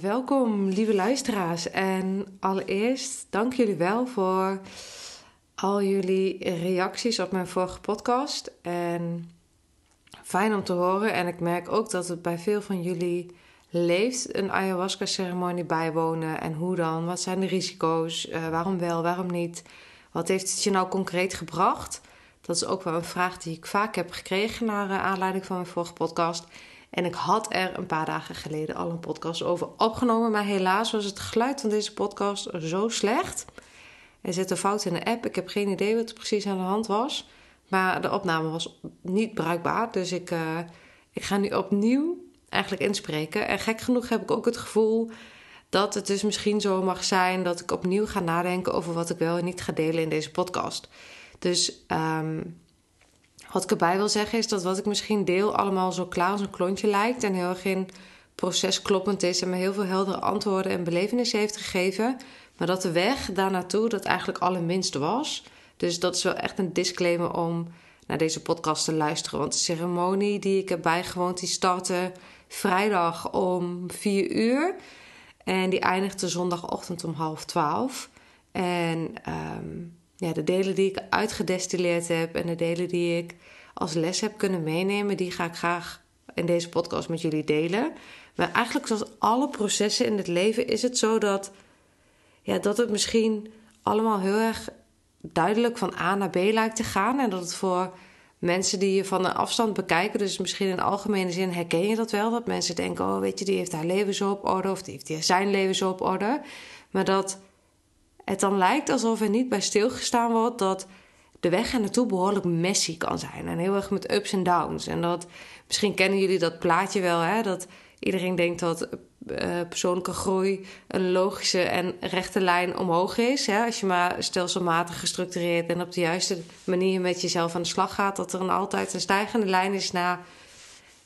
Welkom, lieve luisteraars. En allereerst dank jullie wel voor al jullie reacties op mijn vorige podcast. En fijn om te horen. En ik merk ook dat het bij veel van jullie leeft. Een ayahuasca-ceremonie bijwonen. En hoe dan? Wat zijn de risico's? Uh, waarom wel? Waarom niet? Wat heeft het je nou concreet gebracht? Dat is ook wel een vraag die ik vaak heb gekregen naar uh, aanleiding van mijn vorige podcast. En ik had er een paar dagen geleden al een podcast over opgenomen. Maar helaas was het geluid van deze podcast zo slecht. Er zit een fout in de app. Ik heb geen idee wat er precies aan de hand was. Maar de opname was niet bruikbaar. Dus ik, uh, ik ga nu opnieuw eigenlijk inspreken. En gek genoeg heb ik ook het gevoel dat het dus misschien zo mag zijn dat ik opnieuw ga nadenken over wat ik wel en niet ga delen in deze podcast. Dus um, wat ik erbij wil zeggen is dat wat ik misschien deel allemaal zo klaar als een klontje lijkt en heel erg in proces kloppend is en me heel veel heldere antwoorden en belevenissen heeft gegeven. Maar dat de weg daar naartoe dat eigenlijk allerminst was. Dus dat is wel echt een disclaimer om naar deze podcast te luisteren. Want de ceremonie die ik heb bijgewoond, die startte vrijdag om 4 uur. En die eindigde zondagochtend om half 12. En um, ja, de delen die ik uitgedestilleerd heb en de delen die ik als les heb kunnen meenemen, die ga ik graag in deze podcast met jullie delen. Maar eigenlijk zoals alle processen in het leven is het zo dat, ja, dat het misschien allemaal heel erg duidelijk van A naar B lijkt te gaan. En dat het voor mensen die je van een afstand bekijken, dus misschien in algemene zin herken je dat wel. Dat mensen denken, oh weet je, die heeft haar leven zo op orde of die heeft zijn leven zo op orde. Maar dat het dan lijkt alsof er niet bij stilgestaan wordt dat de weg er naartoe behoorlijk messy kan zijn. En heel erg met ups en downs. En dat, misschien kennen jullie dat plaatje wel, hè? dat iedereen denkt dat uh, persoonlijke groei een logische en rechte lijn omhoog is. Hè? Als je maar stelselmatig gestructureerd en op de juiste manier met jezelf aan de slag gaat, dat er een altijd een stijgende lijn is naar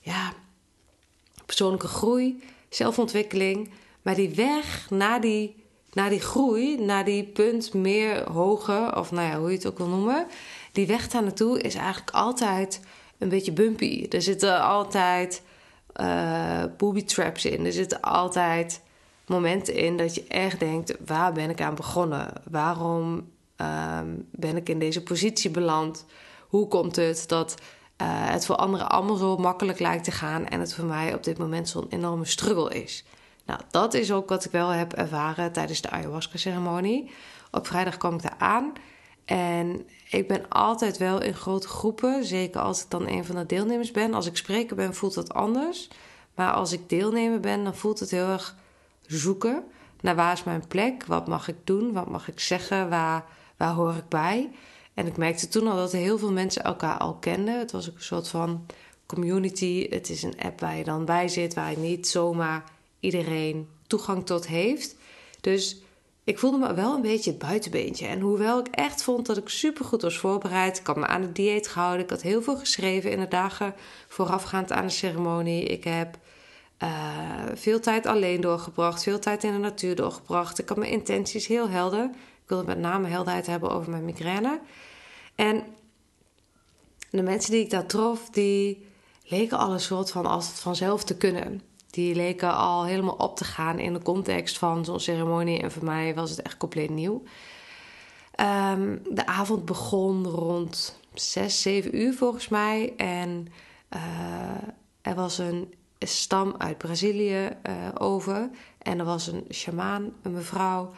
ja, persoonlijke groei, zelfontwikkeling. Maar die weg naar die naar die groei, naar die punt meer hoger, of nou ja, hoe je het ook wil noemen, die weg daar naartoe is eigenlijk altijd een beetje bumpy. Er zitten altijd uh, booby traps in. Er zitten altijd momenten in dat je echt denkt: waar ben ik aan begonnen? Waarom ehm, ben ik in deze positie beland? Hoe komt het dat uh, het voor anderen allemaal zo makkelijk lijkt te gaan en het voor mij op dit moment zo'n enorme struggle is? Nou, dat is ook wat ik wel heb ervaren tijdens de ayahuasca-ceremonie. Op vrijdag kwam ik daar aan. En ik ben altijd wel in grote groepen. Zeker als ik dan een van de deelnemers ben. Als ik spreker ben, voelt dat anders. Maar als ik deelnemer ben, dan voelt het heel erg zoeken naar waar is mijn plek? Wat mag ik doen? Wat mag ik zeggen? Waar, waar hoor ik bij? En ik merkte toen al dat heel veel mensen elkaar al kenden. Het was ook een soort van community. Het is een app waar je dan bij zit, waar je niet zomaar iedereen toegang tot heeft. Dus ik voelde me wel een beetje het buitenbeentje. En hoewel ik echt vond dat ik supergoed was voorbereid, ik had me aan het dieet gehouden, ik had heel veel geschreven in de dagen voorafgaand aan de ceremonie. Ik heb uh, veel tijd alleen doorgebracht, veel tijd in de natuur doorgebracht. Ik had mijn intenties heel helder. Ik wilde met name helderheid hebben over mijn migraine. En de mensen die ik daar trof, die leken al een soort van als het vanzelf te kunnen die leken al helemaal op te gaan in de context van zo'n ceremonie. En voor mij was het echt compleet nieuw. Um, de avond begon rond 6, 7 uur volgens mij. En uh, er was een stam uit Brazilië uh, over. En er was een shamaan, een mevrouw.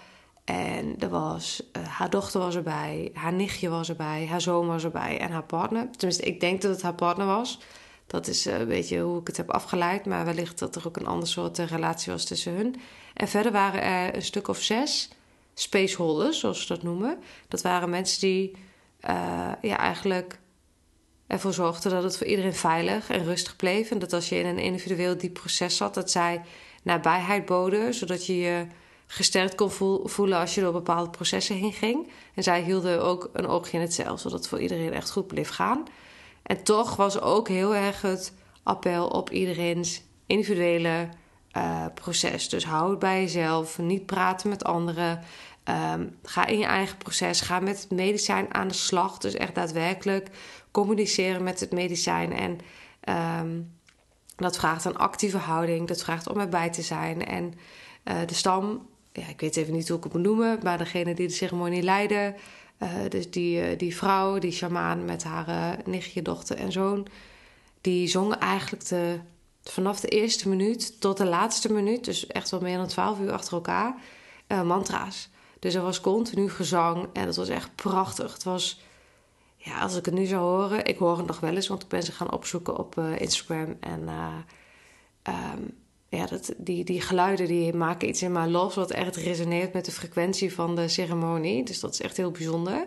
En er was, uh, haar dochter was erbij, haar nichtje was erbij, haar zoon was erbij en haar partner. Tenminste, ik denk dat het haar partner was. Dat is een beetje hoe ik het heb afgeleid. Maar wellicht dat er ook een ander soort relatie was tussen hun. En verder waren er een stuk of zes spaceholders, zoals ze dat noemen. Dat waren mensen die uh, ja, eigenlijk ervoor zorgden dat het voor iedereen veilig en rustig bleef. En dat als je in een individueel diep proces zat, dat zij nabijheid boden, zodat je je gesterkt kon voelen als je door bepaalde processen heen ging. En zij hielden ook een oogje in het zeil, zodat het voor iedereen echt goed bleef gaan. En toch was ook heel erg het appel op iedereen's individuele uh, proces. Dus hou het bij jezelf, niet praten met anderen. Um, ga in je eigen proces, ga met het medicijn aan de slag. Dus echt daadwerkelijk communiceren met het medicijn. En um, dat vraagt een actieve houding, dat vraagt om erbij te zijn. En uh, de stam, ja, ik weet even niet hoe ik het moet noemen, maar degene die de ceremonie leidde, uh, dus die, uh, die vrouw, die shamaan met haar nichtje, dochter en zoon, die zongen eigenlijk de, vanaf de eerste minuut tot de laatste minuut, dus echt wel meer dan twaalf uur achter elkaar, mantra's. Dus er was continu gezang en dat was echt prachtig. Het was, ja, als ik het nu zou horen, ik hoor het nog wel eens, want ik ben ze gaan opzoeken op Instagram. En um, ja, dat, die, die geluiden die maken iets in mij los, wat echt resoneert met de frequentie van de ceremonie. Dus dat is echt heel bijzonder.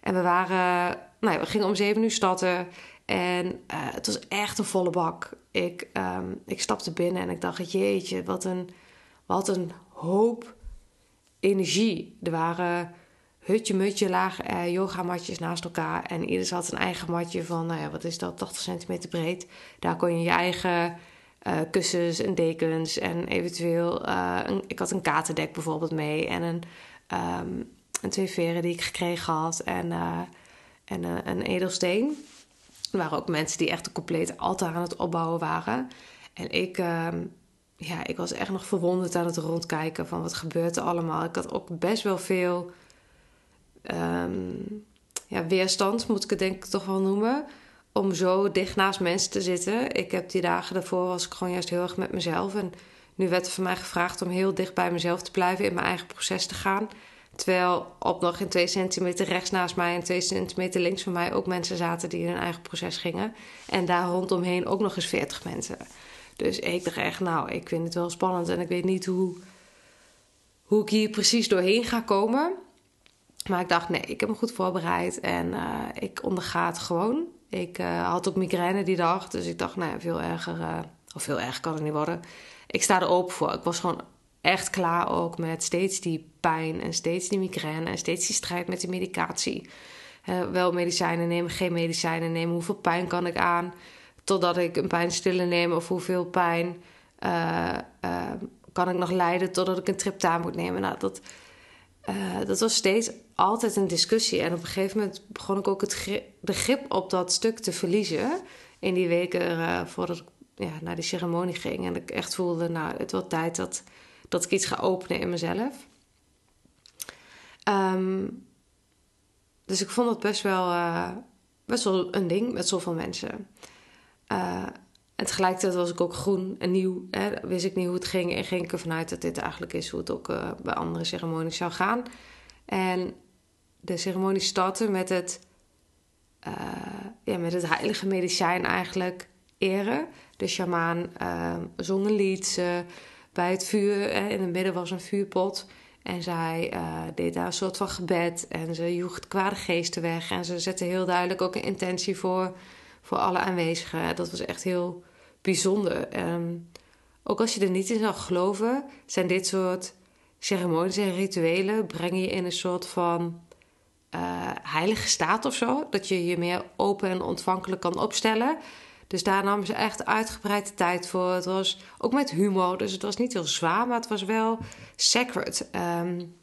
En we waren, nou ja, we gingen om zeven uur starten. En uh, het was echt een volle bak. Ik, um, ik stapte binnen en ik dacht, jeetje, wat een, wat een hoop energie. Er waren hutje-mutje lagen eh, yogamatjes naast elkaar. En ieder had een eigen matje van, nou ja, wat is dat, 80 centimeter breed. Daar kon je je eigen uh, kussens en dekens en eventueel... Uh, een, ik had een katendek bijvoorbeeld mee en een, um, een twee veren die ik gekregen had en, uh, en een edelsteen. Er waren ook mensen die echt een complete altaar aan het opbouwen waren. En ik... Um, ja, ik was echt nog verwonderd aan het rondkijken van wat gebeurt er allemaal. Ik had ook best wel veel um, ja, weerstand, moet ik het denk ik toch wel noemen. Om zo dicht naast mensen te zitten. Ik heb die dagen daarvoor was ik gewoon juist heel erg met mezelf. En nu werd er van mij gevraagd om heel dicht bij mezelf te blijven, in mijn eigen proces te gaan. Terwijl op nog in twee centimeter rechts naast mij en twee centimeter links van mij ook mensen zaten die in hun eigen proces gingen. En daar rondomheen ook nog eens veertig mensen. Dus ik dacht echt, nou, ik vind het wel spannend en ik weet niet hoe, hoe ik hier precies doorheen ga komen. Maar ik dacht, nee, ik heb me goed voorbereid en uh, ik onderga het gewoon. Ik uh, had ook migraine die dag, dus ik dacht, nou veel erger, uh, of veel erger kan het niet worden. Ik sta er open voor. Ik was gewoon echt klaar ook met steeds die pijn en steeds die migraine en steeds die strijd met die medicatie. wel medicijnen nemen, geen medicijnen nemen, hoeveel pijn kan ik aan? totdat ik een pijnstiller neem of hoeveel pijn kan ik nog lijden totdat ik een triptaan moet nemen. Nou, dat, dat was steeds altijd een discussie. En op een gegeven moment begon ik ook het grip, de grip op dat stuk te verliezen. In die weken voordat ik ja, naar die ceremonie ging. En ik echt voelde, nou, het wordt tijd dat, dat ik iets ga openen in mezelf. Um, dus ik vond het best wel, best wel een ding met zoveel mensen. Uh, en tegelijkertijd was ik ook groen en nieuw. Hè, wist ik niet hoe het ging. En ging ik ervan uit dat dit eigenlijk is hoe het ook bij andere ceremonies zou gaan. En de ceremonie startte met het, uh, ja, met het heilige medicijn eigenlijk eren. De shamaan zong een lied bij het vuur. Hè, in het midden was een vuurpot. En zij deed daar een soort van gebed. En ze joeg kwade geesten weg. En ze zette heel duidelijk ook een intentie voor voor alle aanwezigen. Dat was echt heel bijzonder. Um, ook als je er niet in zou geloven, zijn dit soort ceremonies en rituelen brengen je in een soort van uh, heilige staat of zo. Dat je je meer open en ontvankelijk kan opstellen. Dus daar namen ze echt uitgebreid tijd voor. Het was ook met humor, dus het was niet heel zwaar, maar het was wel sacred. Um,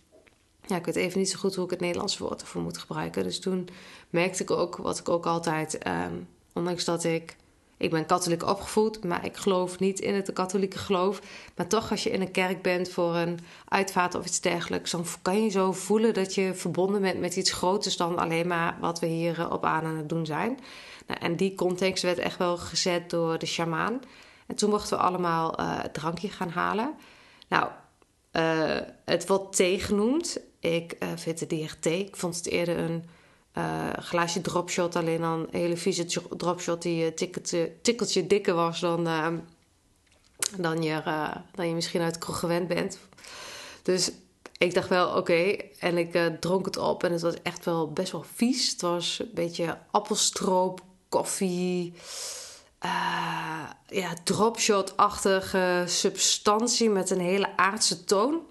ja, ik weet even niet zo goed hoe ik het Nederlandse woord ervoor moet gebruiken. Dus toen merkte ik ook, wat ik ook altijd um, Ondanks dat ik. Ik ben katholiek opgevoed, maar ik geloof niet in het katholieke geloof. Maar toch, als je in een kerk bent voor een uitvaart of iets dergelijks, dan kan je zo voelen dat je verbonden bent met iets groters dan alleen maar wat we hier op aan het doen zijn. Nou, en die context werd echt wel gezet door de shamaan. En toen mochten we allemaal uh, drankje gaan halen. Nou, uh, het wordt thee genoemd. Ik vind het thee. Ik vond het eerder een glaasje dropshot. Alleen dan een hele vieze dropshot die een tikkeltje, tikkeltje dikker was dan, dan, je, dan je misschien uit de kroeg gewend bent. Dus ik dacht wel, oké. En ik dronk het op en het was echt wel best wel vies. Het was een beetje appelstroop, koffie, ja, dropshot-achtige substantie met een hele aardse toon.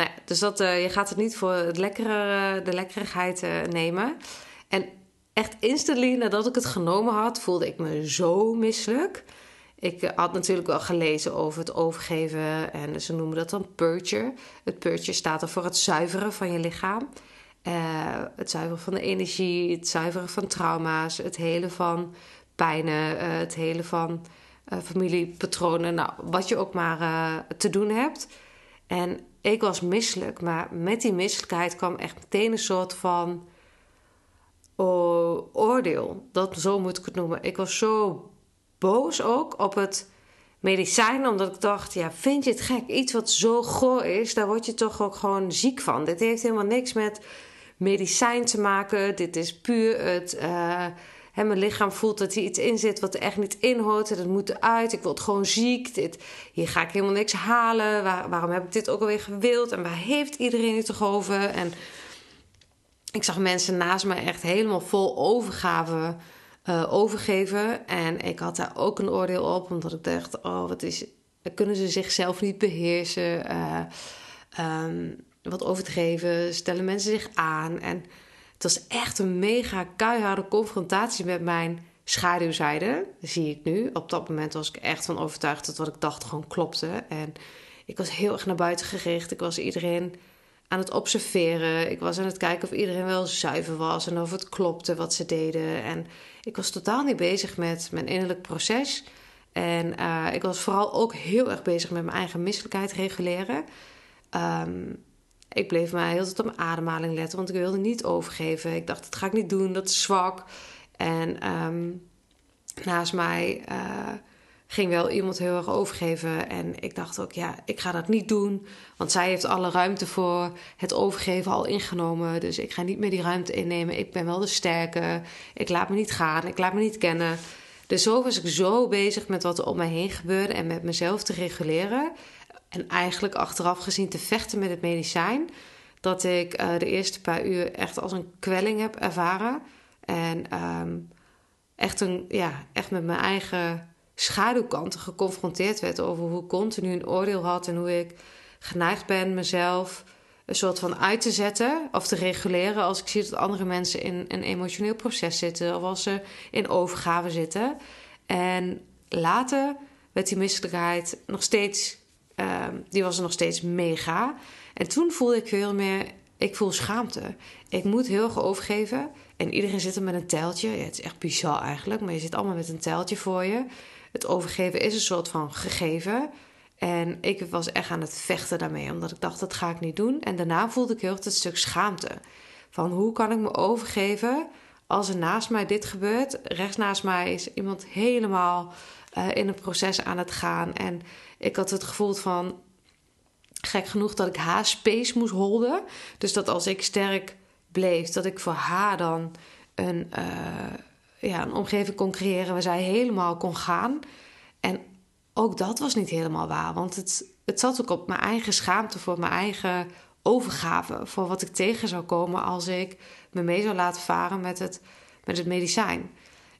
Nou dus dat, uh, je gaat het niet voor het lekkere, de lekkerigheid nemen. En echt instantly nadat ik het genomen had, voelde ik me zo misselijk. Ik had natuurlijk wel gelezen over het overgeven en ze noemen dat dan purger. Het purger staat er voor het zuiveren van je lichaam. Het zuiveren van de energie, het zuiveren van trauma's, het hele van pijnen, het hele van familiepatronen. Nou, wat je ook maar te doen hebt. En ik was misselijk, maar met die misselijkheid kwam echt meteen een soort van oordeel. Dat, zo moet ik het noemen. Ik was zo boos ook op het medicijn, omdat ik dacht: ja, vind je het gek? Iets wat zo goor is, daar word je toch ook gewoon ziek van. Dit heeft helemaal niks met medicijn te maken. Dit is puur het. Uh, mijn lichaam voelt dat hier iets in zit wat er echt niet in hoort. En dat moet eruit. Ik word gewoon ziek. Dit, hier ga ik helemaal niks halen. Waar, waarom heb ik dit ook alweer gewild? En waar heeft iedereen het toch over? En ik zag mensen naast me echt helemaal vol overgave uh, overgeven. En ik had daar ook een oordeel op, omdat ik dacht: oh, wat is. Kunnen ze zichzelf niet beheersen? Uh, um, wat overdreven, stellen mensen zich aan. En het was echt een mega keiharde confrontatie met mijn schaduwzijde. Zie ik nu. Op dat moment was ik echt van overtuigd dat wat ik dacht gewoon klopte. En ik was heel erg naar buiten gericht. Ik was iedereen aan het observeren. Ik was aan het kijken of iedereen wel zuiver was en of het klopte wat ze deden. En ik was totaal niet bezig met mijn innerlijk proces. En uh, ik was vooral ook heel erg bezig met mijn eigen misselijkheid reguleren. Um, ik bleef maar heel tijd op mijn ademhaling letten, want ik wilde niet overgeven. Ik dacht, dat ga ik niet doen, dat is zwak. En um, naast mij uh, ging wel iemand heel erg overgeven. En ik dacht ook, ja, ik ga dat niet doen. Want zij heeft alle ruimte voor het overgeven al ingenomen. Dus ik ga niet meer die ruimte innemen. Ik ben wel de sterke. Ik laat me niet gaan. Ik laat me niet kennen. Dus zo was ik zo bezig met wat er om mij heen gebeurde en met mezelf te reguleren. En eigenlijk achteraf gezien te vechten met het medicijn. Dat ik uh, de eerste paar uur echt als een kwelling heb ervaren. En um, echt, een, ja, echt met mijn eigen schaduwkanten geconfronteerd werd over hoe ik continu een oordeel had en hoe ik geneigd ben mezelf een soort van uit te zetten of te reguleren als ik zie dat andere mensen in een emotioneel proces zitten of als ze in overgave zitten. En later werd die misselijkheid nog steeds, uh, die was er nog steeds mega. En toen voelde ik veel meer, ik voel schaamte. Ik moet heel erg overgeven. En iedereen zit er met een teltje. Het is echt bizar eigenlijk, maar je zit allemaal met een teltje voor je het overgeven is een soort van gegeven. En ik was echt aan het vechten daarmee, omdat ik dacht dat ga ik niet doen. En daarna voelde ik heel erg het stuk schaamte. Van hoe kan ik me overgeven als er naast mij dit gebeurt? Rechts naast mij is iemand helemaal uh, in een proces aan het gaan. En ik had het gevoel van, gek genoeg, dat ik haar space moest holden. Dus dat als ik sterk bleef, dat ik voor haar dan een... Uh, ja, een omgeving kon creëren waar zij helemaal kon gaan. En ook dat was niet helemaal waar. Want het, het zat ook op mijn eigen schaamte voor mijn eigen overgave. Voor wat ik tegen zou komen als ik me mee zou laten varen met het, met het medicijn.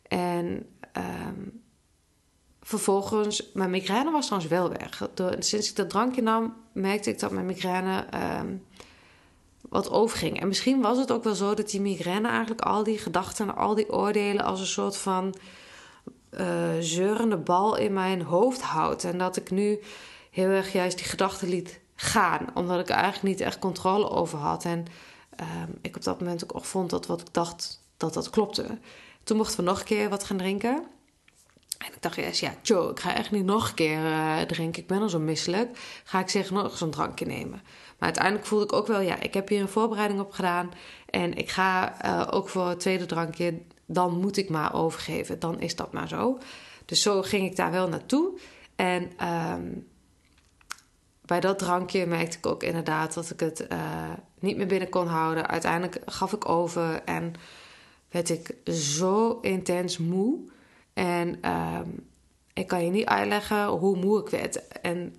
En um, vervolgens, mijn migraine was trouwens wel weg. Door, sinds ik dat drankje nam, merkte ik dat mijn migraine um, wat overging. En misschien was het ook wel zo dat die migraine eigenlijk al die gedachten, al die oordelen als een soort van uh, zeurende bal in mijn hoofd houdt. En dat ik nu heel erg juist die gedachten liet gaan, omdat ik er eigenlijk niet echt controle over had. En uh, ik op dat moment ook vond dat wat ik dacht dat dat klopte. Toen mochten we nog een keer wat gaan drinken. En ik dacht eerst, ja, Joe, ik ga echt niet nog een keer uh, drinken. Ik ben al zo misselijk. Ga ik zeg nog een drankje nemen. Maar uiteindelijk voelde ik ook wel, ja, ik heb hier een voorbereiding op gedaan. En ik ga uh, ook voor het tweede drankje, dan moet ik maar overgeven. Dan is dat maar zo. Dus zo ging ik daar wel naartoe. En ehm, bij dat drankje merkte ik ook inderdaad dat ik het uh, niet meer binnen kon houden. Uiteindelijk gaf ik over en werd ik zo intens moe. En um, ik kan je niet uitleggen hoe moe ik werd. En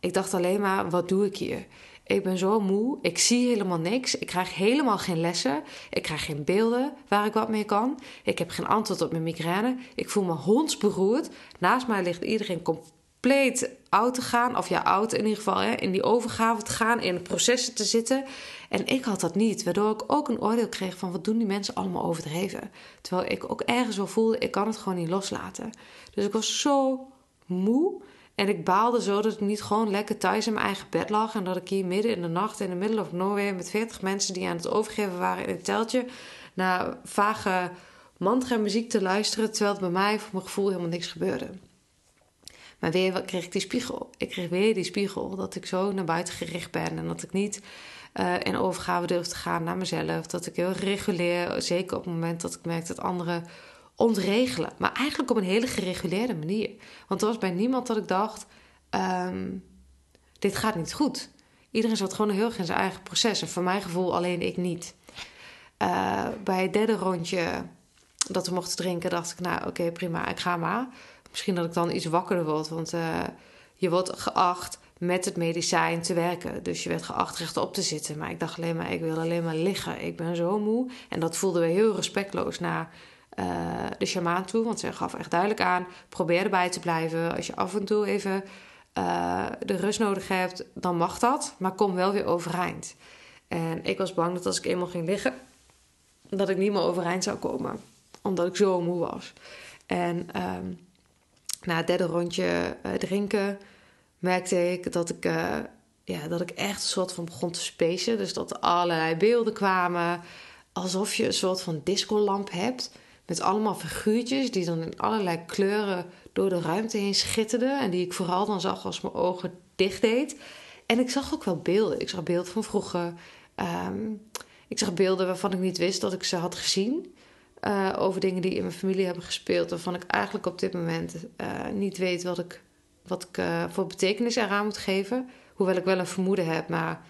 ik dacht alleen maar, wat doe ik hier? Ik ben zo moe. Ik zie helemaal niks. Ik krijg helemaal geen lessen. Ik krijg geen beelden waar ik wat mee kan. Ik heb geen antwoord op mijn migraine. Ik voel me hondsberoerd. Naast mij ligt iedereen compleet oud te gaan. Of ja, oud in ieder geval. Hè, in die overgave te gaan. In processen te zitten. En ik had dat niet. Waardoor ik ook een oordeel kreeg van wat doen die mensen allemaal overdreven. Terwijl ik ook ergens wel voelde, ik kan het gewoon niet loslaten. Dus ik was zo moe. En ik baalde zo dat ik niet gewoon lekker thuis in mijn eigen bed lag. En dat ik hier midden in de nacht in de middle of nowhere met 40 mensen die aan het overgeven waren in een teltje. naar vage mantra muziek te luisteren. Terwijl het bij mij voor mijn gevoel helemaal niks gebeurde. Maar weer kreeg ik die spiegel. Ik kreeg weer die spiegel dat ik zo naar buiten gericht ben. En dat ik niet uh, in overgave durf te gaan naar mezelf. Dat ik heel reguleer, zeker op het moment dat ik merk dat anderen ontregelen. Maar eigenlijk op een hele gereguleerde manier. Want er was bij niemand dat ik dacht: um, dit gaat niet goed. Iedereen zat gewoon heel erg in zijn eigen proces. En voor mijn gevoel alleen ik niet. Uh, bij het derde rondje dat we mochten drinken, dacht ik: nou, oké, prima, ik ga maar. Misschien dat ik dan iets wakkerder word, want uh, je wordt geacht met het medicijn te werken. Dus je werd geacht rechtop te zitten. Maar ik dacht alleen maar, ik wil alleen maar liggen. Ik ben zo moe. En dat voelden we heel respectloos naar uh, de shamaan toe. Want ze gaf echt duidelijk aan, probeer erbij te blijven. Als je af en toe even uh, de rust nodig hebt, dan mag dat. Maar kom wel weer overeind. En ik was bang dat als ik eenmaal ging liggen, dat ik niet meer overeind zou komen. Omdat ik zo moe was. En um, na het derde rondje uh, drinken merkte ik dat ik, uh, ja, dat ik echt een soort van begon te spacen. Dus dat er allerlei beelden kwamen. Alsof je een soort van discolamp hebt. Met allemaal figuurtjes die dan in allerlei kleuren door de ruimte heen schitterden. En die ik vooral dan zag als mijn ogen dicht deed. En ik zag ook wel beelden. Ik zag beelden van vroeger. Um, ik zag beelden waarvan ik niet wist dat ik ze had gezien. Uh, over dingen die in mijn familie hebben gespeeld. Waarvan ik eigenlijk op dit moment uh, niet weet wat ik wat ik uh, voor betekenis eraan moet geven. Hoewel ik wel een vermoeden heb, maar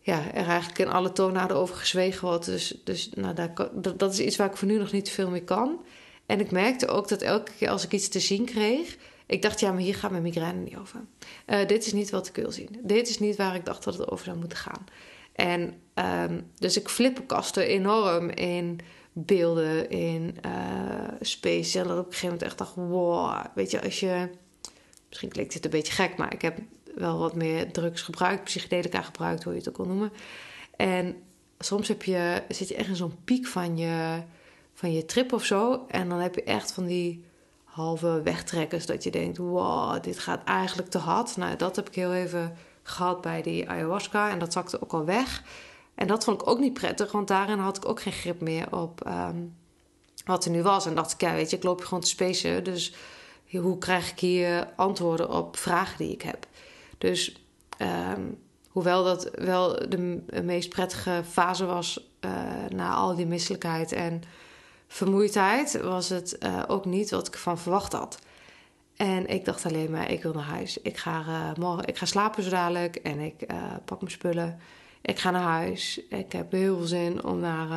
ja, er eigenlijk in alle toonaarden over gezwegen wordt. Dus, dus nou, daar, dat, is iets waar ik voor nu nog niet veel mee kan. En ik merkte ook dat elke keer als ik iets te zien kreeg, ik dacht, ja, maar hier gaat mijn migraine niet over. Dit is niet wat ik wil zien. Dit is niet waar ik dacht dat het over zou moeten gaan. En um, dus ik flippenkaste enorm in beelden, in uh, space. En dat op een gegeven moment echt dacht, wow, weet je, als je Misschien klinkt dit een beetje gek, maar ik heb wel wat meer drugs gebruikt, psychedelica gebruikt, hoe je het ook wil noemen. En soms heb je, zit je echt in zo'n piek van je, van je trip of zo. En dan heb je echt van die halve wegtrekkers dat je denkt: wow, dit gaat eigenlijk te hard. Nou, dat heb ik heel even gehad bij die ayahuasca en dat zakte ook al weg. En dat vond ik ook niet prettig, want daarin had ik ook geen grip meer op um, wat er nu was. En dacht ik, ja, weet je, ik loop gewoon te spacen. Dus hoe krijg ik hier antwoorden op vragen die ik heb? Dus um, hoewel dat wel de meest prettige fase was uh, na al die misselijkheid en vermoeidheid, was het uh, ook niet wat ik van verwacht had. En ik dacht alleen maar, ik wil naar huis. Ik ga, uh, morgen, ik ga slapen zo dadelijk en ik pak mijn spullen. Ik ga naar huis. Ik heb heel veel zin om naar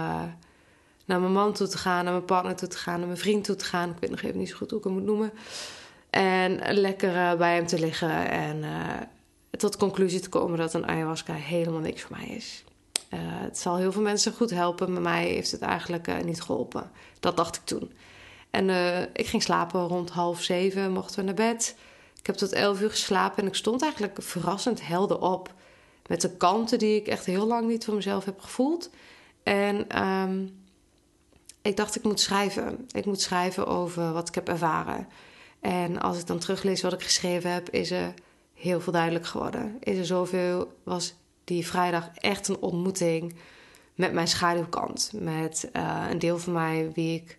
naar mijn man toe te gaan, naar mijn partner toe te gaan, naar mijn vriend toe te gaan. Ik weet nog even niet zo goed hoe ik hem moet noemen. En lekker uh, bij hem te liggen en uh, tot de conclusie te komen dat een ayahuasca helemaal niks voor mij is. Het zal heel veel mensen goed helpen, maar mij heeft het eigenlijk niet geholpen. Dat dacht ik toen. En ik ging slapen rond half zeven, mochten we naar bed. Ik heb tot elf uur geslapen en ik stond eigenlijk verrassend helder op. Met de kanten die ik echt heel lang niet voor mezelf heb gevoeld. En um, ik dacht, ik moet schrijven. Ik moet schrijven over wat ik heb ervaren. En als ik dan teruglees wat ik geschreven heb, is er heel veel duidelijk geworden. Is er zoveel, was die vrijdag echt een ontmoeting met mijn schaduwkant. Met uh, een deel van mij wie ik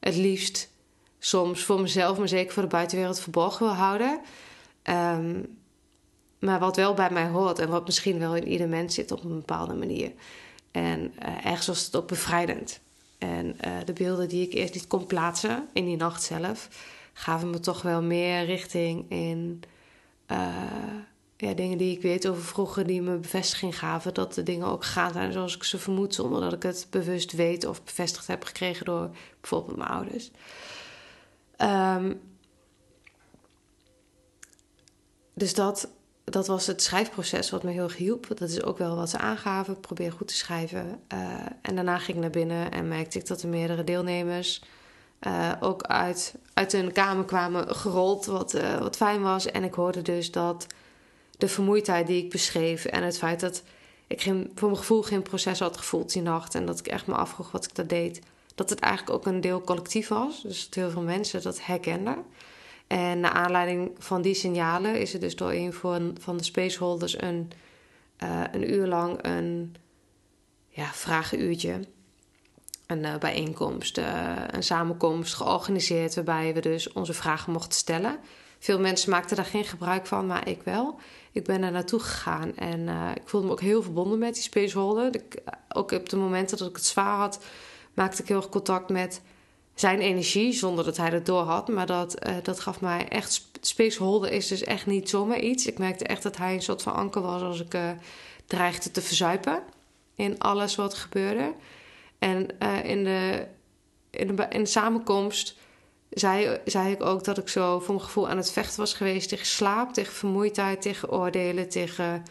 het liefst soms voor mezelf, maar zeker voor de buitenwereld verborgen wil houden. Um, maar wat wel bij mij hoort en wat misschien wel in ieder mens zit op een bepaalde manier. En uh, ergens was het ook bevrijdend. En de beelden die ik eerst niet kon plaatsen in die nacht zelf, gaven me toch wel meer richting in ja, dingen die ik weet over vroeger die me bevestiging gaven. Dat de dingen ook gaan zijn zoals ik ze vermoed, zonder dat ik het bewust weet of bevestigd heb gekregen door bijvoorbeeld mijn ouders. Ehm, dus dat, dat was het schrijfproces wat me heel erg hielp. Dat is ook wel wat ze aangaven. Probeer goed te schrijven. Uh, en daarna ging ik naar binnen en merkte ik dat er meerdere deelnemers uh, ook uit, uit hun kamer kwamen gerold, wat, uh, wat fijn was. En ik hoorde dus dat de vermoeidheid die ik beschreef en het feit dat ik geen, voor mijn gevoel geen proces had gevoeld die nacht en dat ik echt me afvroeg wat ik daar deed, dat het eigenlijk ook een deel collectief was. Dus dat heel veel mensen dat herkenden. En naar aanleiding van die signalen is er dus door een van de spaceholders een, uh, een uur lang een ja, vragenuurtje, een uh, bijeenkomst, uh, een samenkomst georganiseerd waarbij we dus onze vragen mochten stellen. Veel mensen maakten daar geen gebruik van, maar ik wel. Ik ben er naartoe gegaan en ik voelde me ook heel verbonden met die spaceholder. Ook op de momenten dat ik het zwaar had, maakte ik heel erg contact met zijn energie, zonder dat hij het door had. Maar dat, uh, dat gaf mij echt. Spaceholder is dus echt niet zomaar iets. Ik merkte echt dat hij een soort van anker was als ik uh, dreigde te verzuipen in alles wat gebeurde. En in, de, in, de, in de samenkomst zei, zei ik ook dat ik zo voor mijn gevoel aan het vechten was geweest tegen slaap, tegen vermoeidheid, tegen oordelen, tegen,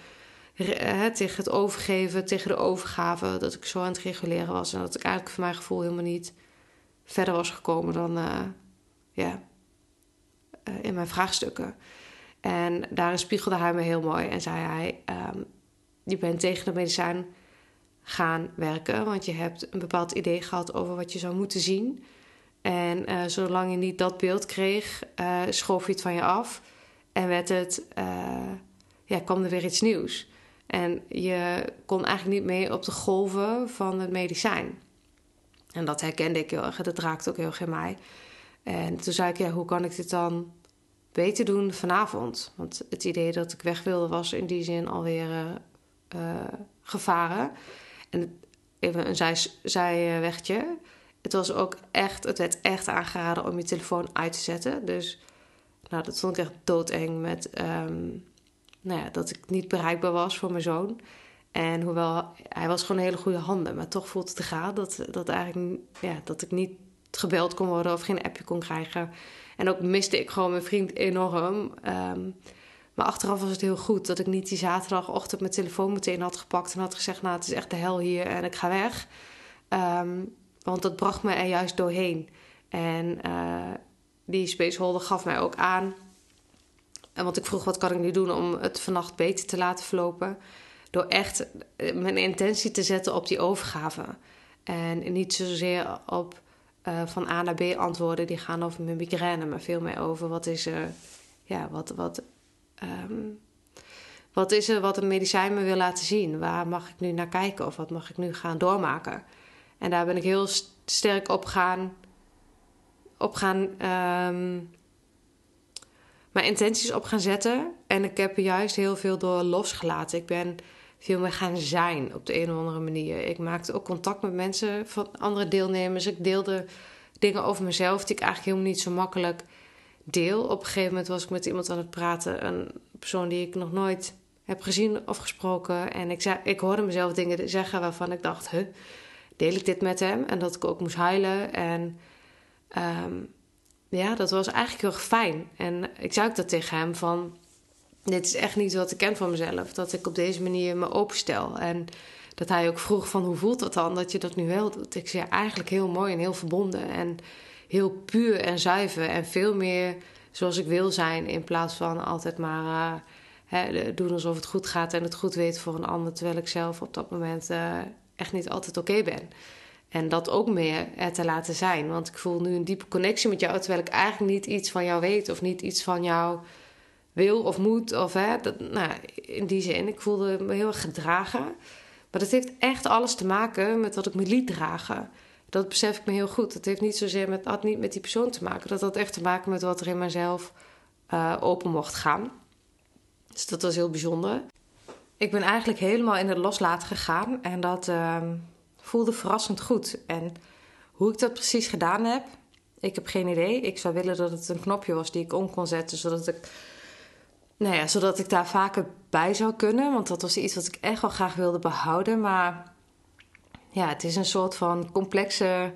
tegen het overgeven, tegen de overgave. Dat ik zo aan het reguleren was en dat ik eigenlijk voor mijn gevoel helemaal niet verder was gekomen dan uh, in mijn vraagstukken. En daarin spiegelde hij me heel mooi en zei hij: um, Je bent tegen de medicijn gaan werken, want je hebt een bepaald idee gehad over wat je zou moeten zien. En uh, zolang je niet dat beeld kreeg, schoof je het van je af. En werd het, ja, kwam er weer iets nieuws. En je kon eigenlijk niet mee op de golven van het medicijn. En dat herkende ik heel erg. Dat raakte ook heel erg in mij. En toen zei ik, ja, hoe kan ik dit dan beter doen vanavond? Want het idee dat ik weg wilde was in die zin alweer gevaren. En even een zij, zijwegje het was ook echt, het werd echt aangeraden om je telefoon uit te zetten. Dus nou, dat vond ik echt doodeng met um, nou ja, dat ik niet bereikbaar was voor mijn zoon. En hoewel hij was gewoon hele goede handen, maar toch voelde het te gaan dat, dat, eigenlijk, ja, dat ik niet gebeld kon worden of geen appje kon krijgen. En ook miste ik gewoon mijn vriend enorm. Um, maar achteraf was het heel goed dat ik niet die zaterdagochtend mijn telefoon meteen had gepakt en had gezegd: Nou, het is echt de hel hier en ik ga weg. Um, want dat bracht me er juist doorheen. En uh, die spaceholder gaf mij ook aan. En want ik vroeg, wat kan ik nu doen om het vannacht beter te laten verlopen? Door echt eh, mijn intentie te zetten op die overgave. En niet zozeer op uh, van A naar B antwoorden die gaan over mijn migraine, maar veel meer over wat is er, ja, wat, wat, um, wat is er wat een medicijn me wil laten zien? Waar mag ik nu naar kijken of wat mag ik nu gaan doormaken? En daar ben ik heel sterk op gaan. Op gaan um, mijn intenties op gaan zetten. En ik heb er juist heel veel door losgelaten. Ik ben veel meer gaan zijn op de een of andere manier. Ik maakte ook contact met mensen van andere deelnemers. Ik deelde dingen over mezelf die ik eigenlijk helemaal niet zo makkelijk deel. Op een gegeven moment was ik met iemand aan het praten. Een persoon die ik nog nooit heb gezien of gesproken. En ik, zei, ik hoorde mezelf dingen zeggen waarvan ik dacht... Huh, deel ik dit met hem. En dat ik ook moest huilen. En um, ja, dat was eigenlijk heel fijn. En ik zei ook dat tegen hem van... Dit is echt niet wat ik ken van mezelf. Dat ik op deze manier me openstel. En dat hij ook vroeg van hoe voelt dat dan dat je dat nu wel doet. Ik zei eigenlijk heel mooi en heel verbonden. En heel puur en zuiver. En veel meer zoals ik wil zijn. In plaats van altijd maar... Uh, Hè, doen alsof het goed gaat en het goed weet voor een ander. Terwijl ik zelf op dat moment uh, echt niet altijd oké ben. En dat ook meer er te laten zijn. Want ik voel nu een diepe connectie met jou, terwijl ik eigenlijk niet iets van jou weet of niet iets van jou wil of moet. Of hè, dat, nou, in die zin, ik voelde me heel erg gedragen. Maar dat heeft echt alles te maken met wat ik me liet dragen. Dat besef ik me heel goed. Dat heeft niet zozeer met, had niet met die persoon te maken. Dat had echt te maken met wat er in mezelf uh, open mocht gaan. Dus dat was heel bijzonder ik ben eigenlijk helemaal in het loslaten gegaan. En dat uh, voelde verrassend goed. En Hoe ik dat precies gedaan heb, ik heb geen idee. Ik zou willen dat het een knopje was die ik om kon zetten, zodat ik, nou ja, zodat ik daar vaker bij zou kunnen. Want dat was iets wat ik echt wel graag wilde behouden. Maar ja, het is een soort van complexe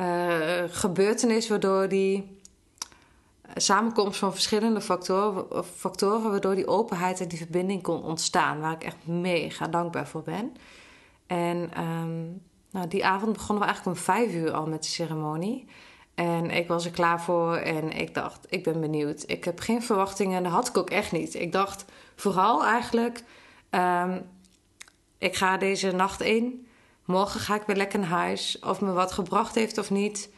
uh, gebeurtenis waardoor die samenkomst van verschillende factoren, factoren, waardoor die openheid en die verbinding kon ontstaan, waar ik echt mega dankbaar voor ben. En um, nou, die avond begonnen we eigenlijk om vijf uur al met de ceremonie. En ik was er klaar voor en ik dacht, ik ben benieuwd. Ik heb geen verwachtingen en dat had ik ook echt niet. Ik dacht vooral eigenlijk, um, ik ga deze nacht in. Morgen ga ik weer lekker naar huis. Of me wat gebracht heeft of niet.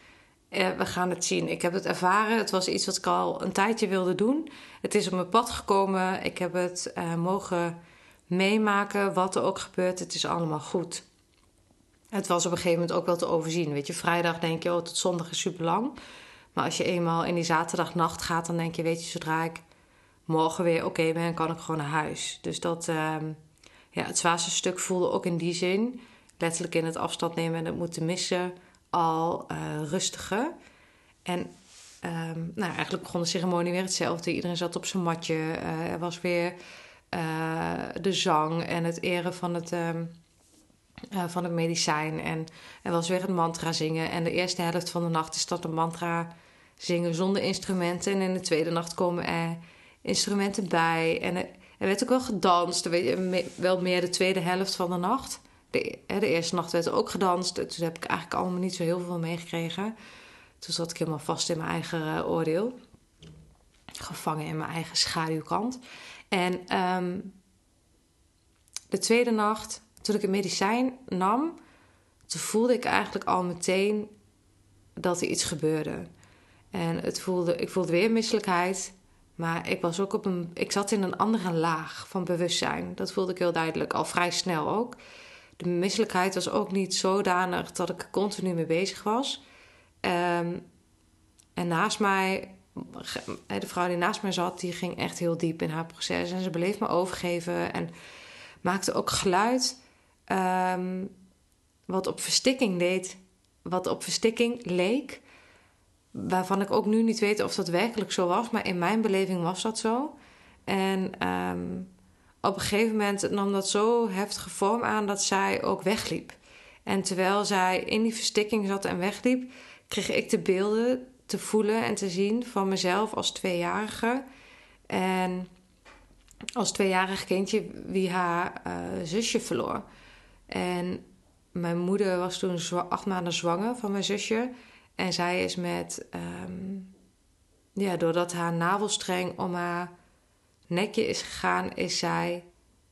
Eh, we gaan het zien. Ik heb het ervaren. Het was iets wat ik al een tijdje wilde doen. Het is op mijn pad gekomen. Ik heb het uh, mogen meemaken. Wat er ook gebeurt, het is allemaal goed. Het was op een gegeven moment ook wel te overzien. Weet je, vrijdag denk je, oh, tot zondag is super lang. Maar als je eenmaal in die zaterdagnacht gaat, dan denk je, weet je, zodra ik morgen weer oké ben, kan ik gewoon naar huis. Dus dat, uh, ja, het zwaarste stuk voelde ook in die zin, letterlijk in het afstand nemen en het moeten missen, al uh, rustiger. En um, nou, eigenlijk begon de ceremonie weer hetzelfde. Iedereen zat op zijn matje. Uh, er was weer uh, de zang en het eren van het, um, van het medicijn. En er was weer het mantra zingen. En de eerste helft van de nacht is dat een mantra zingen zonder instrumenten. En in de tweede nacht komen er instrumenten bij. En er, er werd ook wel gedanst. Weet je, wel meer de tweede helft van de nacht de, de, eerste nacht werd er ook gedanst. Toen heb ik eigenlijk allemaal niet zo heel veel meegekregen. Toen zat ik helemaal vast in mijn eigen uh, oordeel. Gevangen in mijn eigen schaduwkant. En um, de tweede nacht, toen ik het medicijn nam, toen voelde ik eigenlijk al meteen dat er iets gebeurde. En het voelde, ik voelde weer misselijkheid. Maar ik, was ook op een, ik zat in een andere laag van bewustzijn. Dat voelde ik heel duidelijk, al vrij snel ook de misselijkheid was ook niet zodanig dat ik continu mee bezig was. Um, en naast mij, de vrouw die naast mij zat, die ging echt heel diep in haar proces. En ze bleef me overgeven en maakte ook geluid um, wat op verstikking deed. Wat op verstikking leek. Waarvan ik ook nu niet weet of dat werkelijk zo was. Maar in mijn beleving was dat zo. En um, op een gegeven moment nam dat zo heftige vorm aan dat zij ook wegliep. En terwijl zij in die verstikking zat en wegliep, kreeg ik de beelden te voelen en te zien van mezelf als tweejarige. En als tweejarig kindje wie haar uh, zusje verloor. En mijn moeder was toen acht maanden zwanger van mijn zusje. En zij is met, um, ja, doordat haar navelstreng om haar nekje is gegaan, is zij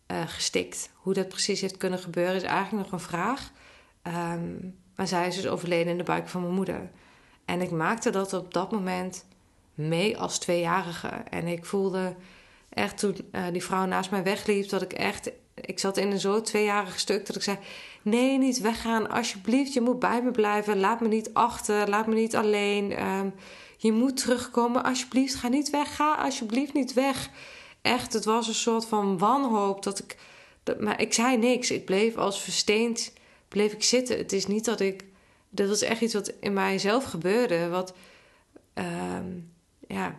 uh, gestikt. Hoe dat precies heeft kunnen gebeuren is eigenlijk nog een vraag. Um, maar zij is dus overleden in de buik van mijn moeder. En ik maakte dat op dat moment mee als tweejarige. En ik voelde echt toen uh, die vrouw naast mij wegliep, dat ik echt. Ik zat in een zo tweejarig stuk dat ik zei: Nee, niet weggaan, alsjeblieft. Je moet bij me blijven. Laat me niet achter. Laat me niet alleen. Um, je moet terugkomen. Alsjeblieft, ga niet weg. Ga alsjeblieft niet weg echt, het was een soort van wanhoop dat ik. Dat, maar ik zei niks. Ik bleef als versteend bleef ik zitten. Het is niet dat ik. Dat was echt iets wat in mijzelf gebeurde. Wat. Uh, ja.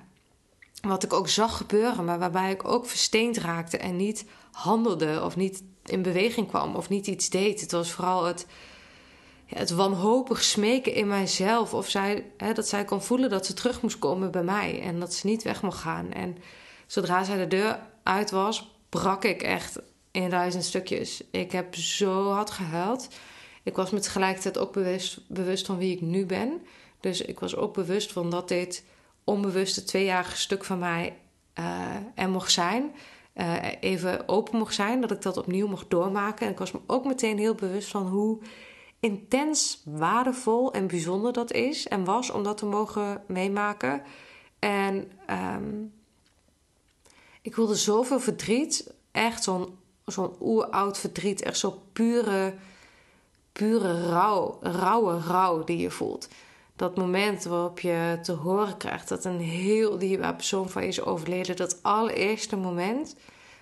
Wat ik ook zag gebeuren, maar waarbij ik ook versteend raakte en niet handelde of niet in beweging kwam of niet iets deed. Het was vooral het, het wanhopig smeken in mijzelf. Of zij, hè, dat zij kon voelen dat ze terug moest komen bij mij en dat ze niet weg mocht gaan. En zodra zij de deur uit was, brak ik echt in duizend stukjes. Ik heb zo hard gehuild. Ik was me tegelijkertijd ook bewust, bewust van wie ik nu ben. Dus ik was ook bewust van dat dit onbewuste tweejarige stuk van mij uh, er mocht zijn. Uh, even open mocht zijn, dat ik dat opnieuw mocht doormaken. En ik was me ook meteen heel bewust van hoe intens waardevol en bijzonder dat is en was om dat te mogen meemaken. En um, ik voelde zoveel verdriet. Echt zo'n zo'n oeroud verdriet. Echt zo pure, pure rouw. Rauwe rouw die je voelt. Dat moment waarop je te horen krijgt dat een heel dierbaar persoon van je is overleden. Dat allereerste moment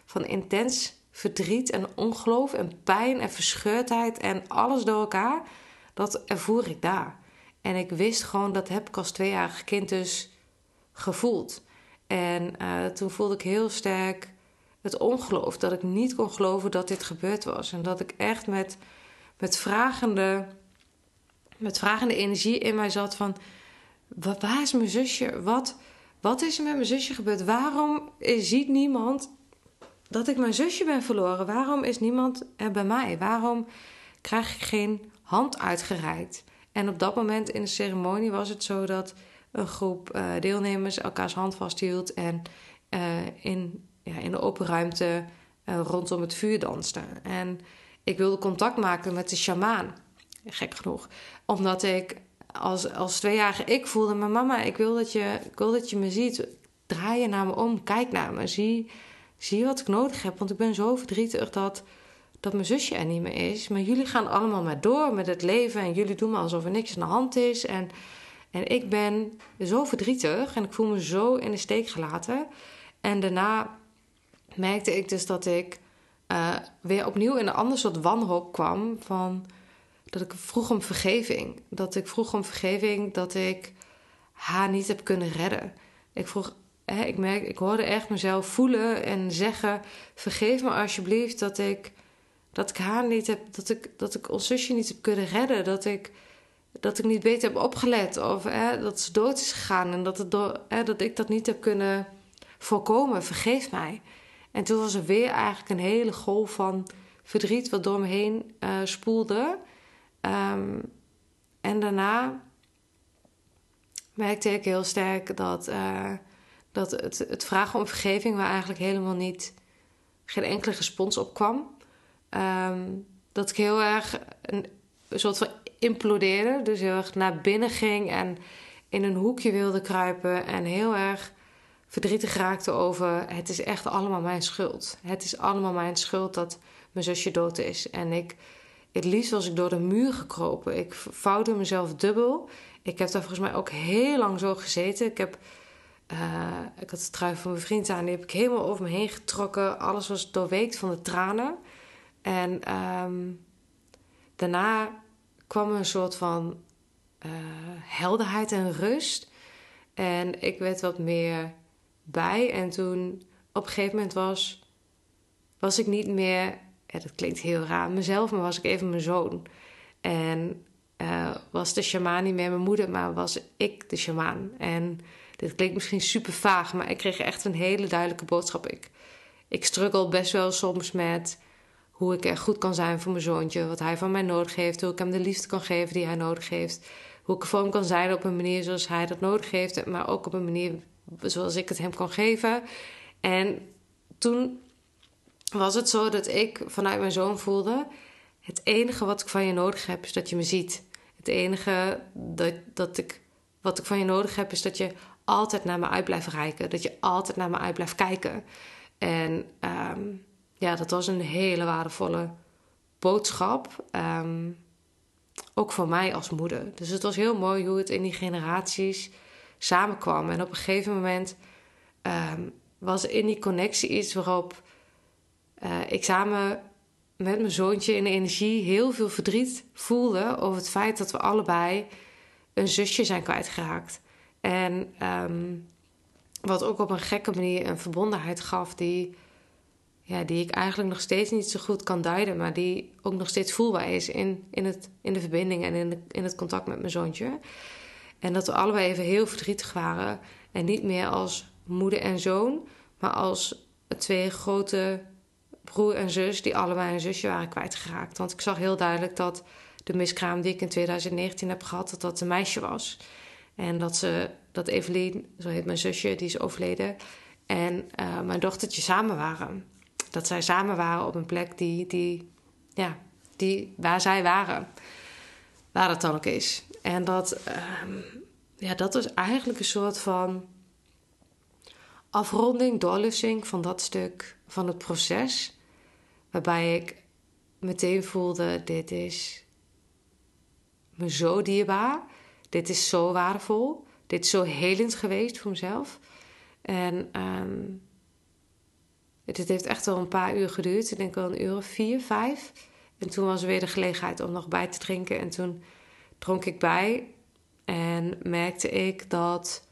van intens verdriet en ongeloof en pijn en verscheurdheid en alles door elkaar. dat ervoer ik daar. En ik wist gewoon, dat heb ik als tweejarig kind dus gevoeld. En uh, toen voelde ik heel sterk het ongeloof. Dat ik niet kon geloven dat dit gebeurd was. En dat ik echt met, met, vragende, met vragende energie in mij zat van... Waar is mijn zusje? Wat, wat is er met mijn zusje gebeurd? Waarom ziet niemand dat ik mijn zusje ben verloren? Waarom is niemand er bij mij? Waarom krijg ik geen hand uitgereikt? En op dat moment in de ceremonie was het zo dat een groep uh, deelnemers elkaars hand vasthield en uh, in, ja, in de open ruimte uh, rondom het vuur danste. En ik wilde contact maken met de shamaan, gek genoeg, omdat ik als, als tweejarige ik voelde, maar mama, ik wil dat je, ik wil dat je me ziet. Draai je naar me om, kijk naar me, zie, zie wat ik nodig heb. Want ik ben zo verdrietig dat, dat mijn zusje er niet meer is. Maar jullie gaan allemaal maar door met het leven en jullie doen maar alsof er niks aan de hand is. En, en ik ben zo verdrietig en ik voel me zo in de steek gelaten. En daarna merkte ik dus dat ik uh, weer opnieuw in een ander soort wanhoop kwam van dat ik vroeg om vergeving. Dat ik vroeg om vergeving dat ik haar niet heb kunnen redden. Ik vroeg, hè, ik merk, ik hoorde echt mezelf voelen en zeggen: vergeef me alsjeblieft dat ik, dat ik haar niet heb, dat ik, dat ik ons zusje niet heb kunnen redden. Dat ik, dat ik niet beter heb opgelet of hè, dat ze dood is gegaan en dat, het hè, dat ik dat niet heb kunnen voorkomen. Vergeef mij. En toen was er weer eigenlijk een hele golf van verdriet wat door me heen uh, spoelde. Um, en daarna merkte ik heel sterk dat, uh, dat het, het, vragen om vergeving waar eigenlijk helemaal niet geen enkele respons op kwam. Um, dat ik heel erg een, een, soort van implodeerde, dus heel erg naar binnen ging en in een hoekje wilde kruipen en heel erg verdrietig raakte over het is echt allemaal mijn schuld. Het is allemaal mijn schuld dat mijn zusje dood is en ik het liefst was ik door de muur gekropen. Ik vouwde mezelf dubbel. Ik heb daar volgens mij ook heel lang zo gezeten. Ik heb... Uh, ik had de trui van mijn vriend aan. Die heb ik helemaal over me heen getrokken. Alles was doorweekt van de tranen. En um, daarna kwam een soort van uh, helderheid en rust. En ik werd wat meer bij. En toen op een gegeven moment was, was ik niet meer ja, dat klinkt heel raar, mezelf, maar was ik even mijn zoon. En uh, was de shamaan niet meer mijn moeder, maar was ik de shamaan. En dit klinkt misschien super vaag, maar ik kreeg echt een hele duidelijke boodschap. Ik, ik struggle best wel soms met hoe ik er goed kan zijn voor mijn zoontje. Wat hij van mij nodig heeft. Hoe ik hem de liefde kan geven die hij nodig heeft. Hoe ik voor hem kan zijn op een manier zoals hij dat nodig heeft. Maar ook op een manier zoals ik het hem kan geven. En toen was het zo dat ik vanuit mijn zoon voelde: het enige wat ik van je nodig heb is dat je me ziet. Het enige dat, dat ik, wat ik van je nodig heb is dat je altijd naar me uit blijft reiken. Dat je altijd naar me uit blijft kijken. En um, ja, dat was een hele waardevolle boodschap. Um, ook voor mij als moeder. Dus het was heel mooi hoe het in die generaties samenkwam. En op een gegeven moment um, was in die connectie iets waarop uh, ik samen met mijn zoontje in de energie heel veel verdriet voelde over het feit dat we allebei een zusje zijn kwijtgeraakt. En um, wat ook op een gekke manier een verbondenheid gaf die, ja, die ik eigenlijk nog steeds niet zo goed kan duiden, maar die ook nog steeds voelbaar is in, in, het, in de verbinding en in, in het contact met mijn zoontje. En dat we allebei even heel verdrietig waren. En niet meer als moeder en zoon, maar als twee grote broer en zus die allebei een zusje waren kwijtgeraakt. Want ik zag heel duidelijk dat de miskraam die ik in 2019 heb gehad, dat dat een meisje was. En dat ze, dat Evelien, zo heet mijn zusje, die is overleden, en uh, mijn dochtertje samen waren. Dat zij samen waren op een plek die, die, ja, die, waar zij waren. Waar het dan ook is. En dat, uh, ja, dat is eigenlijk een soort van afronding, doorlussing van dat stuk van het proces. Waarbij ik meteen voelde: dit is me zo dierbaar. Dit is zo waardevol. Dit is zo helend geweest voor mezelf. En um, het heeft echt wel een paar uur geduurd. Ik denk wel een uur of vier, vijf. En toen was er weer de gelegenheid om nog bij te drinken. En toen dronk ik bij en merkte ik dat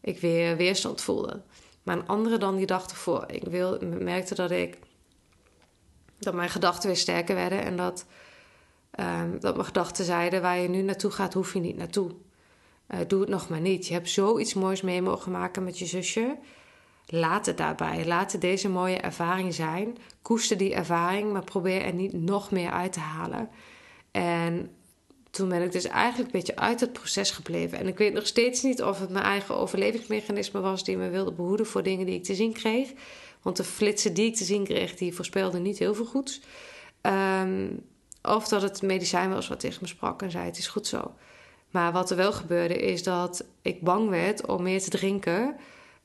ik weer weerstand voelde. Maar een andere dan die dag ervoor. Ik wil, merkte dat ik dat mijn gedachten weer sterker werden en dat, um, dat mijn gedachten zeiden: waar je nu naartoe gaat, hoef je niet naartoe. Uh, doe het nog maar niet. Je hebt zoiets moois mee mogen maken met je zusje. Laat het daarbij. Laat deze mooie ervaring zijn. Koester die ervaring, maar probeer er niet nog meer uit te halen. En toen ben ik dus eigenlijk een beetje uit het proces gebleven. En ik weet nog steeds niet of het mijn eigen overlevingsmechanisme was die me wilde behoeden voor dingen die ik te zien kreeg. Want de flitsen die ik te zien kreeg, die voorspelden niet heel veel goeds. Ehm, of dat het medicijn was wat tegen me sprak en zei: Het is goed zo. Maar wat er wel gebeurde, is dat ik bang werd om meer te drinken.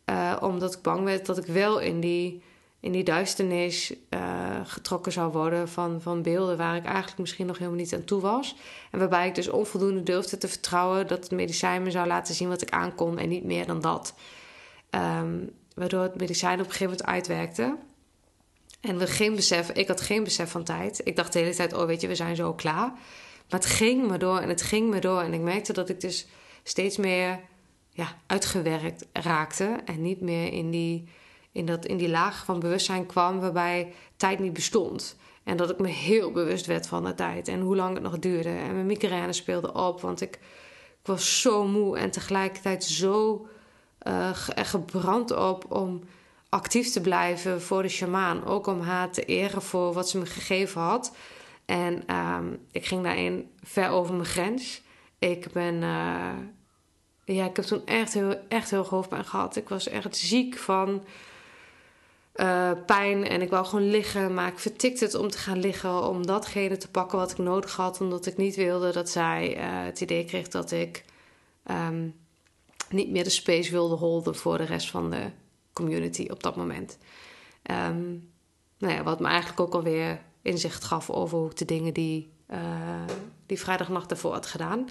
Uh, omdat ik bang werd dat ik wel in die, in die duisternis uh, getrokken zou worden van, van beelden waar ik eigenlijk misschien nog helemaal niet aan toe was. En waarbij ik dus onvoldoende durfde te vertrouwen dat het medicijn me zou laten zien wat ik aankon en niet meer dan dat. Um, waardoor het medicijn op een gegeven moment uitwerkte. En geen besef, ik had geen besef van tijd. Ik dacht de hele tijd, oh weet je, we zijn zo klaar. Maar het ging me door en het ging me door. En ik merkte dat ik dus steeds meer ja, uitgewerkt raakte. En niet meer in die, in, dat, in die laag van bewustzijn kwam waarbij tijd niet bestond. En dat ik me heel bewust werd van de tijd en hoe lang het nog duurde. En mijn migraine speelde op, want ik, ik was zo moe en tegelijkertijd zo uh, gebrand op om actief te blijven voor de shamaan. Ook om haar te eren voor wat ze me gegeven had. En um, ik ging daarin ver over mijn grens. Ik ben. Uh, ja, ik heb toen echt heel, echt heel hoofdpijn gehad. Ik was echt ziek van uh, pijn en ik wou gewoon liggen. Maar ik vertikte het om te gaan liggen, om datgene te pakken wat ik nodig had. Omdat ik niet wilde dat zij het idee kreeg dat ik um, niet meer de space wilde holden voor de rest van de community op dat moment. Um, nou ja, wat me eigenlijk ook alweer inzicht gaf over hoe de dingen die, uh, die vrijdagnacht ervoor had gedaan.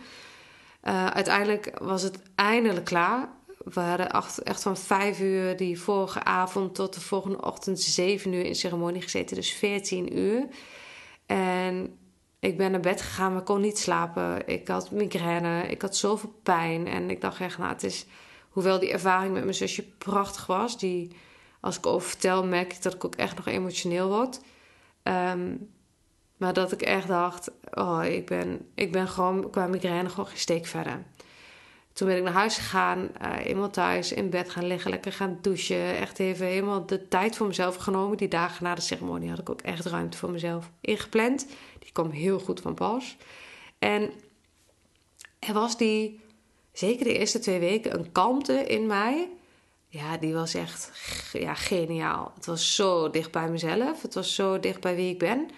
Uh, uiteindelijk was het eindelijk klaar. We hadden echt van vijf uur die vorige avond tot de volgende ochtend zeven uur in ceremonie gezeten. Dus veertien uur. En ik ben naar bed gegaan, maar kon niet slapen. Ik had migraine, ik had zoveel pijn. En ik dacht echt, nou, het is... Hoewel die ervaring met mijn zusje prachtig was... die, als ik over vertel, merk ik dat ik ook echt nog emotioneel word. Um, maar dat ik echt dacht, oh, ik ben, ik ben gewoon qua migraine gewoon geen steek verder. Toen ben ik naar huis gegaan, uh, eenmaal thuis, in bed gaan liggen, lekker gaan douchen. Echt even helemaal de tijd voor mezelf genomen. Die dagen na de ceremonie had ik ook echt ruimte voor mezelf ingepland. Die kwam heel goed van pas. En er was die, zeker de eerste twee weken, een kalmte in mij. Ja, die was echt ja, geniaal. Het was zo dicht bij mezelf. Het was zo dicht bij wie ik ben.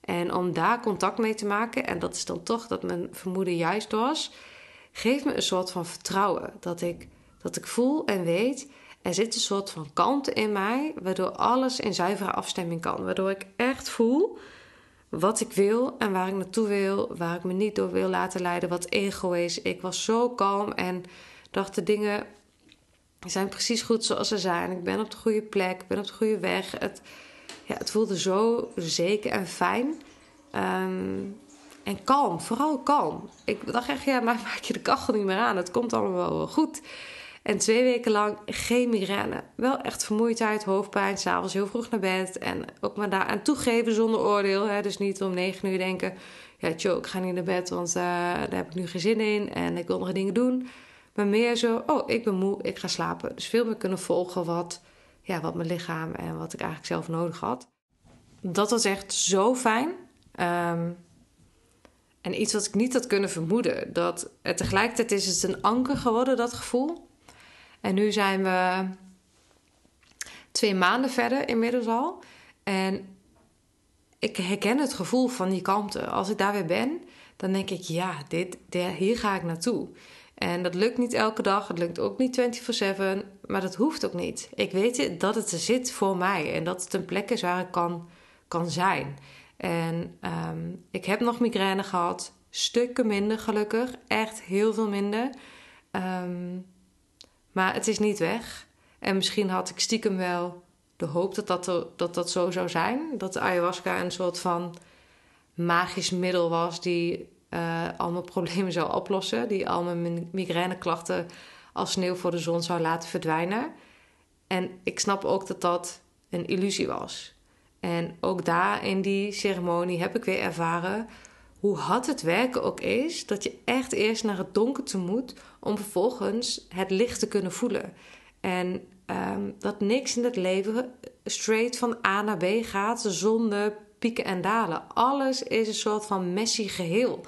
En om daar contact mee te maken, en dat is dan toch dat mijn vermoeden juist was, geeft me een soort van vertrouwen. Dat ik, dat ik voel en weet, er zit een soort van kalmte in mij, waardoor alles in zuivere afstemming kan. Waardoor ik echt voel wat ik wil en waar ik naartoe wil, waar ik me niet door wil laten leiden, wat ego is. Ik was zo kalm en dacht de dingen zijn precies goed zoals ze zijn. Ik ben op de goede plek, ik ben op de goede weg. Het, ja, het voelde zo zeker en fijn. Ehm, en kalm, vooral kalm. Ik dacht echt, ja, maar maak je de kachel niet meer aan. Het komt allemaal wel goed. En twee weken lang geen migraine. Wel echt vermoeidheid, hoofdpijn, s'avonds heel vroeg naar bed. En ook maar daar aan toegeven zonder oordeel. Hè? Dus niet om negen uur denken... Ja, Joe, ik ga niet naar bed, want uh, daar heb ik nu geen zin in. En ik wil nog dingen doen. Maar meer zo, oh, ik ben moe, ik ga slapen. Dus veel meer kunnen volgen wat, ja, wat mijn lichaam en wat ik eigenlijk zelf nodig had. Dat was echt zo fijn. Um, en iets wat ik niet had kunnen vermoeden. Dat het tegelijkertijd is het een anker geworden, dat gevoel. En nu zijn we twee maanden verder inmiddels al. En ik herken het gevoel van die kalmte. Als ik daar weer ben, dan denk ik, ja, dit, hier ga ik naartoe. En dat lukt niet elke dag, het lukt ook niet 24/7, maar dat hoeft ook niet. Ik weet dat het er zit voor mij en dat het een plek is waar ik kan, kan zijn. En um, ik heb nog migraine gehad, stukken minder gelukkig, echt heel veel minder. Um, maar het is niet weg. En misschien had ik stiekem wel de hoop dat dat, dat, dat zo zou zijn. Dat de ayahuasca een soort van magisch middel was die uh, al mijn problemen zou oplossen. Die al mijn migraineklachten als sneeuw voor de zon zou laten verdwijnen. En ik snap ook dat dat een illusie was. En ook daar in die ceremonie heb ik weer ervaren hoe hard het werken ook is, dat je echt eerst naar het donker moet om vervolgens het licht te kunnen voelen. En um, dat niks in het leven straight van A naar B gaat zonder pieken en dalen. Alles is een soort van messy geheel.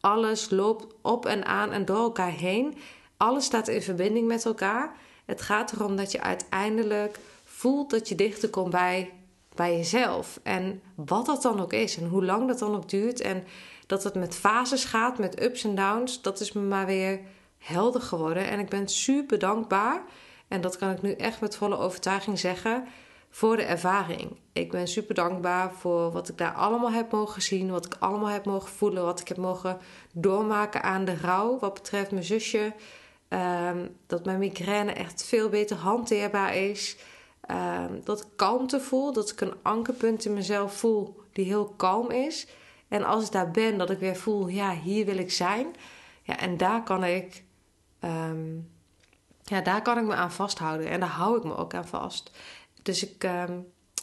Alles loopt op en aan en door elkaar heen. Alles staat in verbinding met elkaar. Het gaat erom dat je uiteindelijk voelt dat je dichter komt bij, bij jezelf. En wat dat dan ook is en hoe lang dat dan ook duurt. En dat het met fases gaat, met ups en downs. Dat is me maar weer helder geworden. En ik ben super dankbaar. En dat kan ik nu echt met volle overtuiging zeggen voor de ervaring. Ik ben super dankbaar voor wat ik daar allemaal heb mogen zien, wat ik allemaal heb mogen voelen, wat ik heb mogen doormaken aan de rouw wat betreft mijn zusje. Ehm, dat mijn migraine echt veel beter hanteerbaar is. Ehm, dat kalmte voel, dat ik een ankerpunt in mezelf voel die heel kalm is. En als ik daar ben, dat ik weer voel, ja, hier wil ik zijn. Ja, en daar kan ik, ehm, ja, daar kan ik me aan vasthouden. En daar hou ik me ook aan vast. Dus ik, ehm,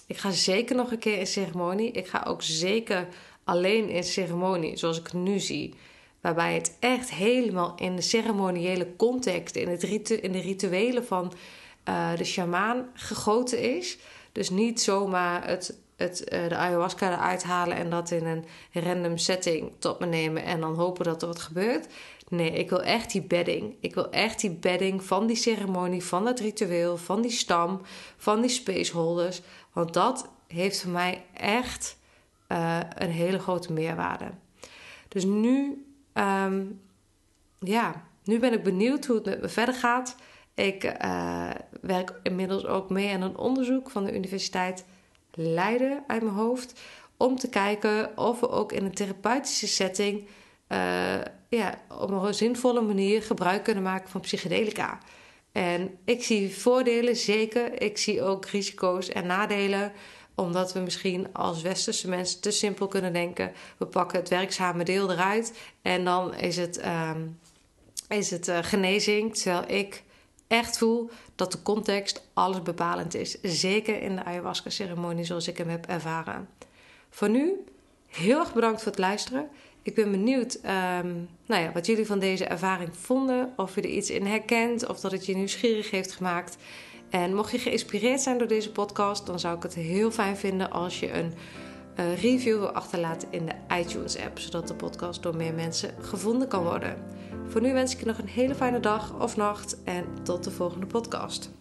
ik ga zeker nog een keer in ceremonie. Ik ga ook zeker alleen in ceremonie, zoals ik nu zie. Waarbij het echt helemaal in de ceremoniële context, in, het ritu in de rituelen van uh, de shamaan gegoten is. Dus niet zomaar het, het, uh, de ayahuasca eruit halen en dat in een random setting tot me nemen en dan hopen dat er wat gebeurt. Nee, ik wil echt die bedding. Ik wil echt die bedding van die ceremonie, van dat ritueel, van die stam, van die spaceholders. Want dat heeft voor mij echt uh, een hele grote meerwaarde. Dus nu, um, ja, nu ben ik benieuwd hoe het met me verder gaat. Ik uh, werk inmiddels ook mee aan een onderzoek van de Universiteit Leiden uit mijn hoofd. Om te kijken of we ook in een therapeutische setting uh, ja, op een zinvolle manier gebruik kunnen maken van psychedelica. En ik zie voordelen zeker. Ik zie ook risico's en nadelen omdat we misschien als westerse mensen te simpel kunnen denken. We pakken het werkzame deel eruit en dan is het, um, is het uh, genezing. Terwijl ik echt voel dat de context alles bepalend is. Zeker in de ayahuasca-ceremonie zoals ik hem heb ervaren. Voor nu, heel erg bedankt voor het luisteren. Ik ben benieuwd um, nou ja, wat jullie van deze ervaring vonden. Of je er iets in herkent of dat het je nieuwsgierig heeft gemaakt. En mocht je geïnspireerd zijn door deze podcast, dan zou ik het heel fijn vinden als je een uh, review wil achterlaten in de iTunes-app, zodat de podcast door meer mensen gevonden kan worden. Voor nu wens ik je nog een hele fijne dag of nacht en tot de volgende podcast.